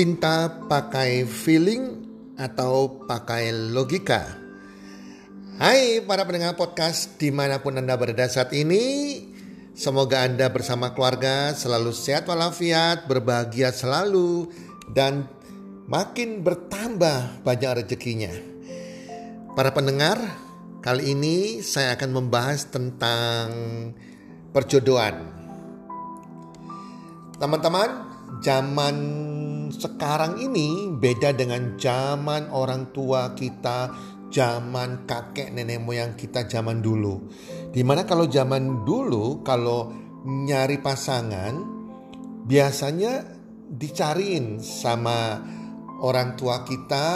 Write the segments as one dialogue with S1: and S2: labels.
S1: Cinta pakai feeling atau pakai logika? Hai para pendengar podcast di mana pun Anda berada saat ini. Semoga Anda bersama keluarga selalu sehat walafiat, berbahagia selalu, dan makin bertambah banyak rezekinya. Para pendengar, kali ini saya akan membahas tentang perjodohan. Teman-teman, zaman sekarang ini beda dengan zaman orang tua kita, zaman kakek nenek moyang kita zaman dulu. Di mana kalau zaman dulu kalau nyari pasangan biasanya dicariin sama orang tua kita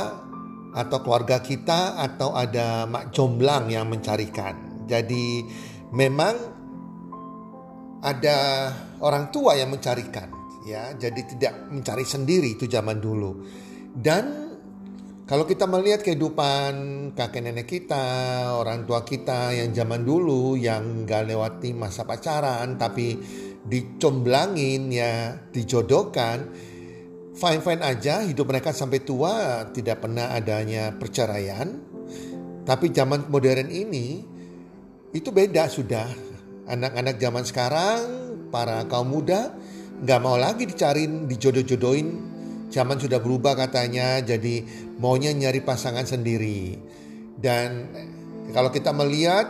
S1: atau keluarga kita atau ada mak jomblang yang mencarikan. Jadi memang ada orang tua yang mencarikan ya jadi tidak mencari sendiri itu zaman dulu dan kalau kita melihat kehidupan kakek nenek kita, orang tua kita yang zaman dulu yang gak lewati masa pacaran tapi dicomblangin ya, dijodohkan, fine-fine aja hidup mereka sampai tua tidak pernah adanya perceraian. Tapi zaman modern ini itu beda sudah. Anak-anak zaman sekarang, para kaum muda nggak mau lagi dicariin, dijodoh-jodohin. Zaman sudah berubah katanya, jadi maunya nyari pasangan sendiri. Dan kalau kita melihat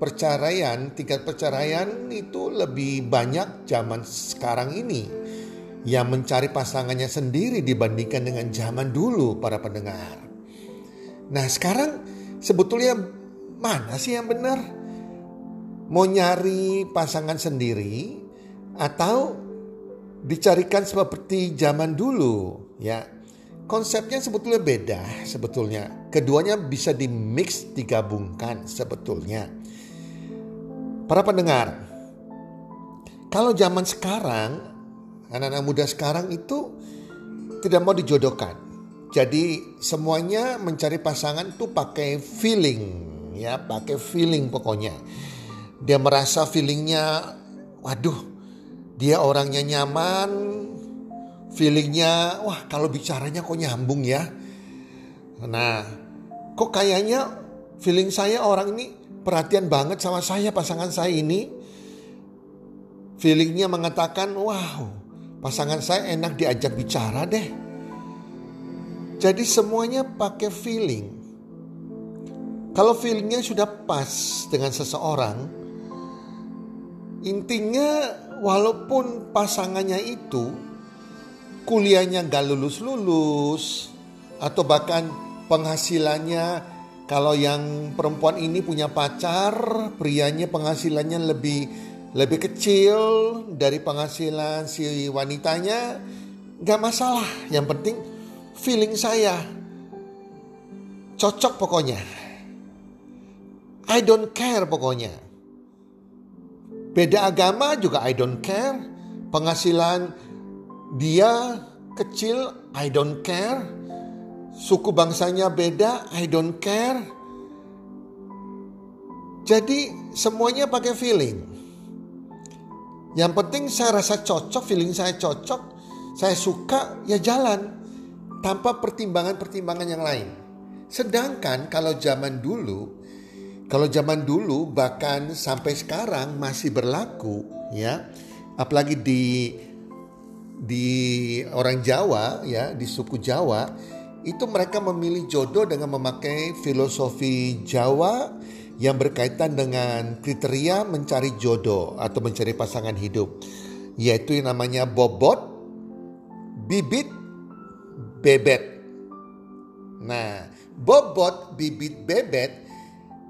S1: perceraian, tingkat perceraian itu lebih banyak zaman sekarang ini yang mencari pasangannya sendiri dibandingkan dengan zaman dulu para pendengar. Nah sekarang sebetulnya mana sih yang benar? Mau nyari pasangan sendiri atau dicarikan seperti zaman dulu ya. Konsepnya sebetulnya beda sebetulnya. Keduanya bisa dimix digabungkan sebetulnya. Para pendengar kalau zaman sekarang anak-anak muda sekarang itu tidak mau dijodohkan. Jadi semuanya mencari pasangan tuh pakai feeling ya pakai feeling pokoknya. Dia merasa feelingnya waduh dia orangnya nyaman, feelingnya, wah kalau bicaranya kok nyambung ya. Nah, kok kayaknya feeling saya orang ini perhatian banget sama saya pasangan saya ini. Feelingnya mengatakan, wow pasangan saya enak diajak bicara deh. Jadi semuanya pakai feeling. Kalau feelingnya sudah pas dengan seseorang, intinya walaupun pasangannya itu kuliahnya gak lulus-lulus atau bahkan penghasilannya kalau yang perempuan ini punya pacar, prianya penghasilannya lebih lebih kecil dari penghasilan si wanitanya, gak masalah. Yang penting feeling saya cocok pokoknya. I don't care pokoknya. Beda agama juga I don't care. Penghasilan dia kecil I don't care. Suku bangsanya beda I don't care. Jadi semuanya pakai feeling. Yang penting saya rasa cocok, feeling saya cocok, saya suka ya jalan tanpa pertimbangan-pertimbangan yang lain. Sedangkan kalau zaman dulu kalau zaman dulu bahkan sampai sekarang masih berlaku ya. Apalagi di di orang Jawa ya, di suku Jawa itu mereka memilih jodoh dengan memakai filosofi Jawa yang berkaitan dengan kriteria mencari jodoh atau mencari pasangan hidup yaitu yang namanya bobot, bibit, bebet. Nah, bobot, bibit, bebet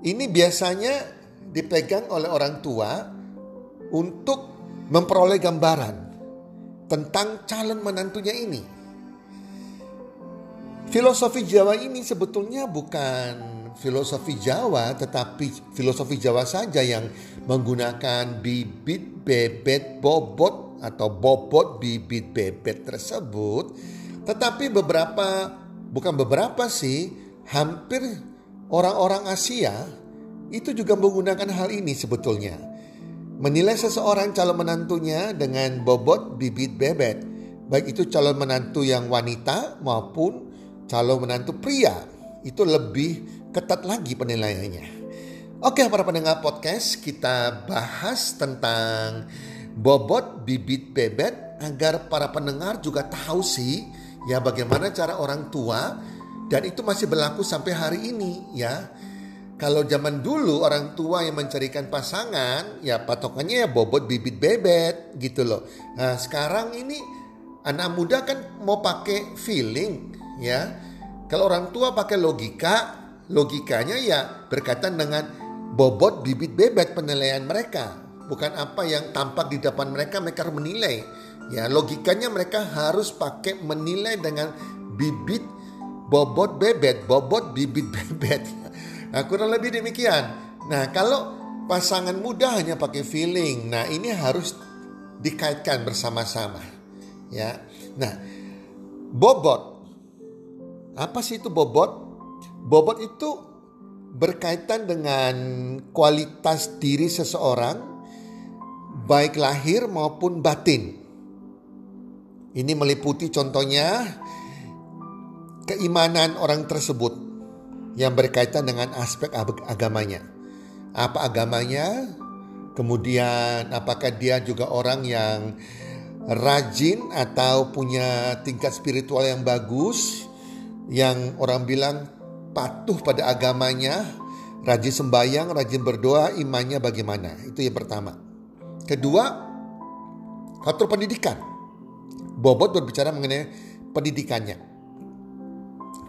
S1: ini biasanya dipegang oleh orang tua untuk memperoleh gambaran tentang calon menantunya ini. Filosofi Jawa ini sebetulnya bukan filosofi Jawa, tetapi filosofi Jawa saja yang menggunakan bibit, bebet, bobot atau bobot, bibit, bebet tersebut. Tetapi beberapa, bukan beberapa sih, hampir orang-orang Asia itu juga menggunakan hal ini sebetulnya. Menilai seseorang calon menantunya dengan bobot, bibit, bebet. Baik itu calon menantu yang wanita maupun calon menantu pria. Itu lebih ketat lagi penilaiannya. Oke para pendengar podcast kita bahas tentang bobot bibit bebet agar para pendengar juga tahu sih ya bagaimana cara orang tua dan itu masih berlaku sampai hari ini ya. Kalau zaman dulu orang tua yang mencarikan pasangan ya patokannya ya bobot bibit bebet gitu loh. Nah sekarang ini anak muda kan mau pakai feeling ya. Kalau orang tua pakai logika logikanya ya berkaitan dengan bobot bibit bebek penilaian mereka. Bukan apa yang tampak di depan mereka mereka menilai. Ya logikanya mereka harus pakai menilai dengan bibit bobot bebet, bobot bibit bebet. Nah, kurang lebih demikian. Nah, kalau pasangan muda hanya pakai feeling, nah ini harus dikaitkan bersama-sama. Ya. Nah, bobot. Apa sih itu bobot? Bobot itu berkaitan dengan kualitas diri seseorang, baik lahir maupun batin. Ini meliputi contohnya keimanan orang tersebut yang berkaitan dengan aspek agamanya. Apa agamanya? Kemudian apakah dia juga orang yang rajin atau punya tingkat spiritual yang bagus yang orang bilang patuh pada agamanya, rajin sembahyang, rajin berdoa, imannya bagaimana? Itu yang pertama. Kedua, faktor pendidikan. Bobot berbicara mengenai pendidikannya.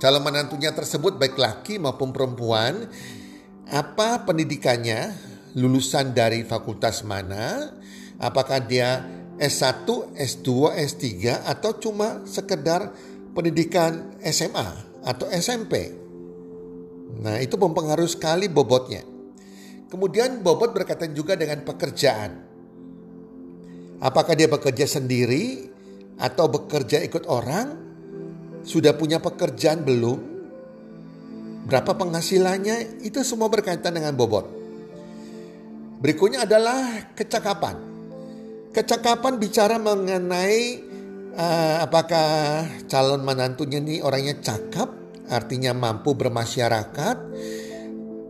S1: Calon menantunya tersebut baik laki maupun perempuan, apa pendidikannya, lulusan dari fakultas mana, apakah dia S1, S2, S3 atau cuma sekedar pendidikan SMA atau SMP. Nah itu mempengaruhi sekali bobotnya. Kemudian bobot berkaitan juga dengan pekerjaan. Apakah dia bekerja sendiri atau bekerja ikut orang? Sudah punya pekerjaan belum? Berapa penghasilannya? Itu semua berkaitan dengan bobot. Berikutnya adalah kecakapan. Kecakapan bicara mengenai uh, apakah calon menantunya ini orangnya cakap artinya mampu bermasyarakat,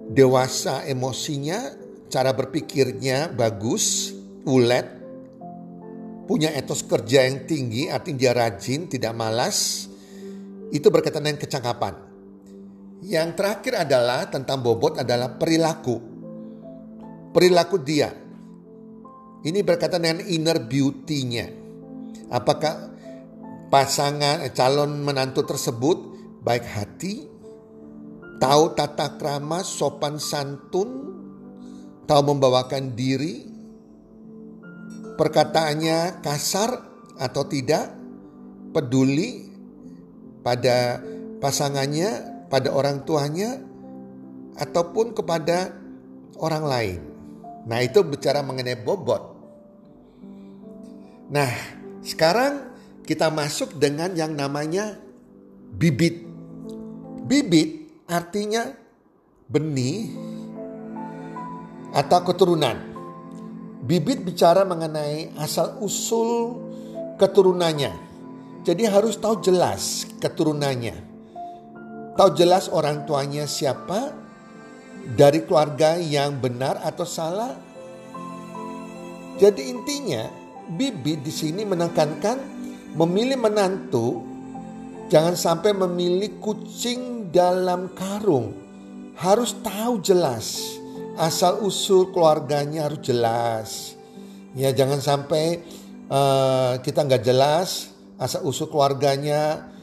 S1: dewasa emosinya, cara berpikirnya bagus, ulet, punya etos kerja yang tinggi, artinya dia rajin, tidak malas, itu berkaitan dengan kecakapan. Yang terakhir adalah tentang bobot adalah perilaku. Perilaku dia. Ini berkaitan dengan inner beauty-nya. Apakah pasangan calon menantu tersebut baik hati, tahu tata krama, sopan santun, tahu membawakan diri, perkataannya kasar atau tidak, peduli pada pasangannya, pada orang tuanya, ataupun kepada orang lain. Nah, itu bicara mengenai bobot. Nah, sekarang kita masuk dengan yang namanya bibit Bibit artinya benih atau keturunan. Bibit bicara mengenai asal usul keturunannya. Jadi harus tahu jelas keturunannya. Tahu jelas orang tuanya siapa dari keluarga yang benar atau salah. Jadi intinya Bibi di sini menekankan memilih menantu jangan sampai memilih kucing dalam karung. Harus tahu jelas asal usul keluarganya harus jelas. Ya jangan sampai uh, kita nggak jelas asal usul keluarganya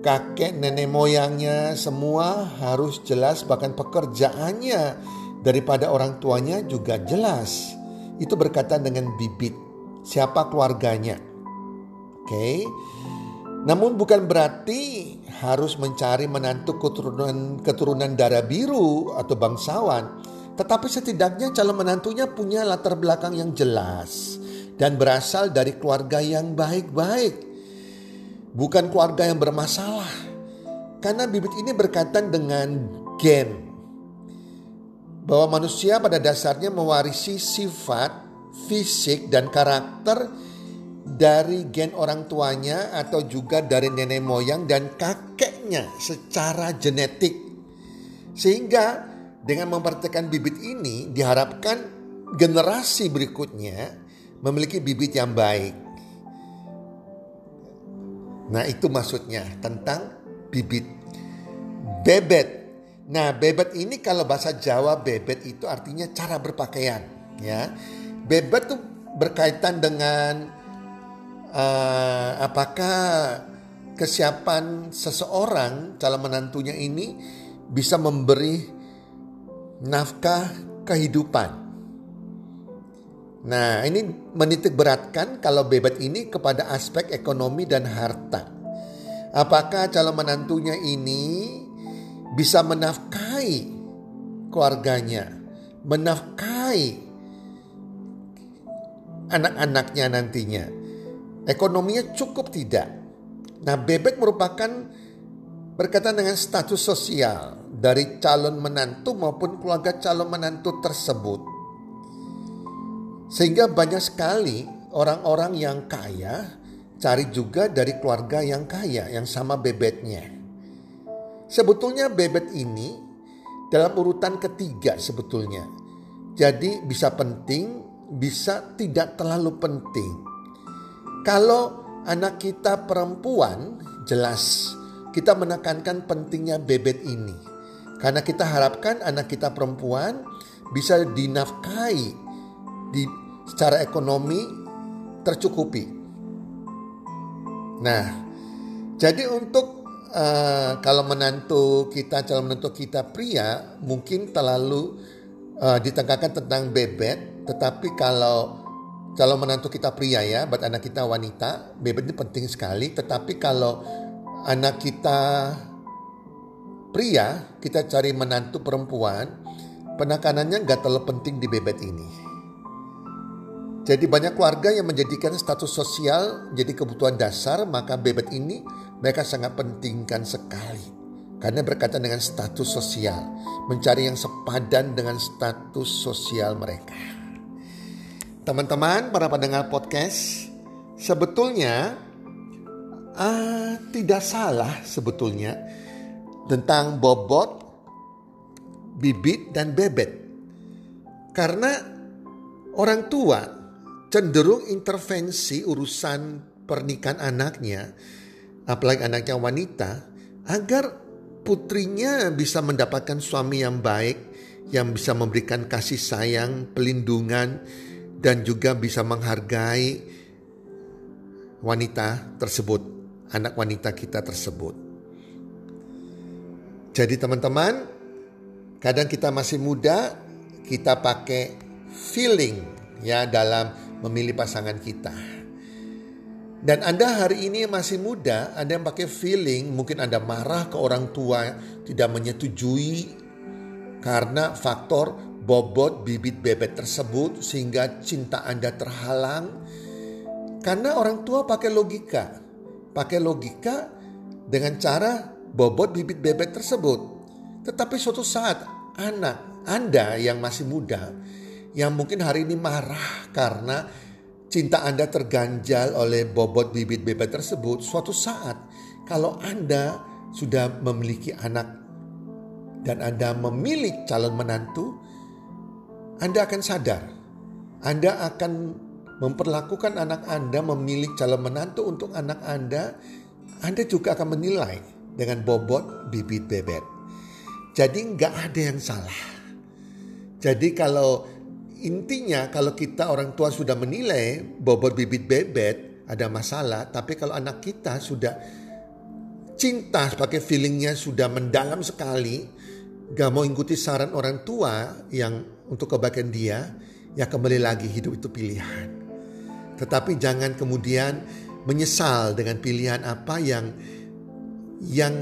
S1: kakek nenek moyangnya semua harus jelas bahkan pekerjaannya daripada orang tuanya juga jelas. Itu berkaitan dengan bibit siapa keluarganya. Oke. Okay? Namun bukan berarti harus mencari menantu keturunan keturunan darah biru atau bangsawan, tetapi setidaknya calon menantunya punya latar belakang yang jelas dan berasal dari keluarga yang baik-baik bukan keluarga yang bermasalah. Karena bibit ini berkaitan dengan gen. Bahwa manusia pada dasarnya mewarisi sifat, fisik, dan karakter dari gen orang tuanya atau juga dari nenek moyang dan kakeknya secara genetik. Sehingga dengan memperhatikan bibit ini diharapkan generasi berikutnya memiliki bibit yang baik. Nah itu maksudnya tentang bibit. Bebet. Nah bebet ini kalau bahasa Jawa bebet itu artinya cara berpakaian. ya. Bebet tuh berkaitan dengan uh, apakah kesiapan seseorang calon menantunya ini bisa memberi nafkah kehidupan. Nah, ini menitik beratkan kalau bebet ini kepada aspek ekonomi dan harta. Apakah calon menantunya ini bisa menafkahi keluarganya, menafkahi anak-anaknya nantinya. Ekonominya cukup tidak. Nah, bebet merupakan berkaitan dengan status sosial dari calon menantu maupun keluarga calon menantu tersebut. Sehingga banyak sekali orang-orang yang kaya cari juga dari keluarga yang kaya yang sama bebetnya. Sebetulnya bebet ini dalam urutan ketiga sebetulnya. Jadi bisa penting, bisa tidak terlalu penting. Kalau anak kita perempuan, jelas kita menekankan pentingnya bebet ini. Karena kita harapkan anak kita perempuan bisa dinafkahi, di secara ekonomi tercukupi. Nah, jadi untuk uh, kalau menantu kita, calon menantu kita pria mungkin terlalu uh, ditengahkan tentang bebet, tetapi kalau calon menantu kita pria ya, buat anak kita wanita, bebet ini penting sekali. Tetapi kalau anak kita pria, kita cari menantu perempuan, penekanannya nggak terlalu penting di bebet ini. Jadi banyak keluarga yang menjadikan status sosial jadi kebutuhan dasar, maka bebet ini mereka sangat pentingkan sekali. Karena berkaitan dengan status sosial, mencari yang sepadan dengan status sosial mereka. Teman-teman, para pendengar podcast, sebetulnya uh, tidak salah sebetulnya tentang bobot, bibit, dan bebet. Karena orang tua cenderung intervensi urusan pernikahan anaknya, apalagi anaknya wanita, agar putrinya bisa mendapatkan suami yang baik, yang bisa memberikan kasih sayang, pelindungan, dan juga bisa menghargai wanita tersebut, anak wanita kita tersebut. Jadi teman-teman, kadang kita masih muda, kita pakai feeling ya dalam memilih pasangan kita. Dan Anda hari ini masih muda, Anda yang pakai feeling, mungkin Anda marah ke orang tua, tidak menyetujui karena faktor bobot bibit bebek tersebut sehingga cinta Anda terhalang. Karena orang tua pakai logika, pakai logika dengan cara bobot bibit bebek tersebut. Tetapi suatu saat anak Anda yang masih muda yang mungkin hari ini marah karena cinta Anda terganjal oleh bobot bibit bebek tersebut, suatu saat kalau Anda sudah memiliki anak dan Anda memilih calon menantu, Anda akan sadar. Anda akan memperlakukan anak Anda memilih calon menantu untuk anak Anda. Anda juga akan menilai dengan bobot bibit bebet. Jadi nggak ada yang salah. Jadi kalau intinya kalau kita orang tua sudah menilai bobot bibit bebet ada masalah, tapi kalau anak kita sudah cinta sebagai feelingnya sudah mendalam sekali, gak mau ikuti saran orang tua yang untuk kebaikan dia, ya kembali lagi hidup itu pilihan. Tetapi jangan kemudian menyesal dengan pilihan apa yang yang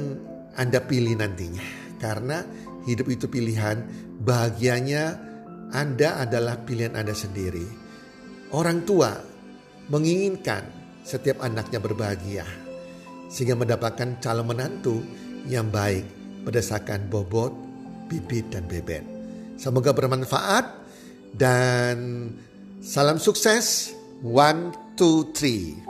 S1: Anda pilih nantinya. Karena hidup itu pilihan, bahagianya Anda adalah pilihan Anda sendiri. Orang tua menginginkan setiap anaknya berbahagia sehingga mendapatkan calon menantu yang baik berdasarkan bobot, bibit, dan bebet. Semoga bermanfaat dan salam sukses. One, two, three.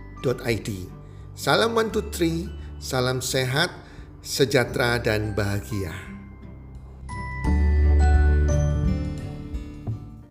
S1: Salam one two three, salam sehat, sejahtera dan bahagia.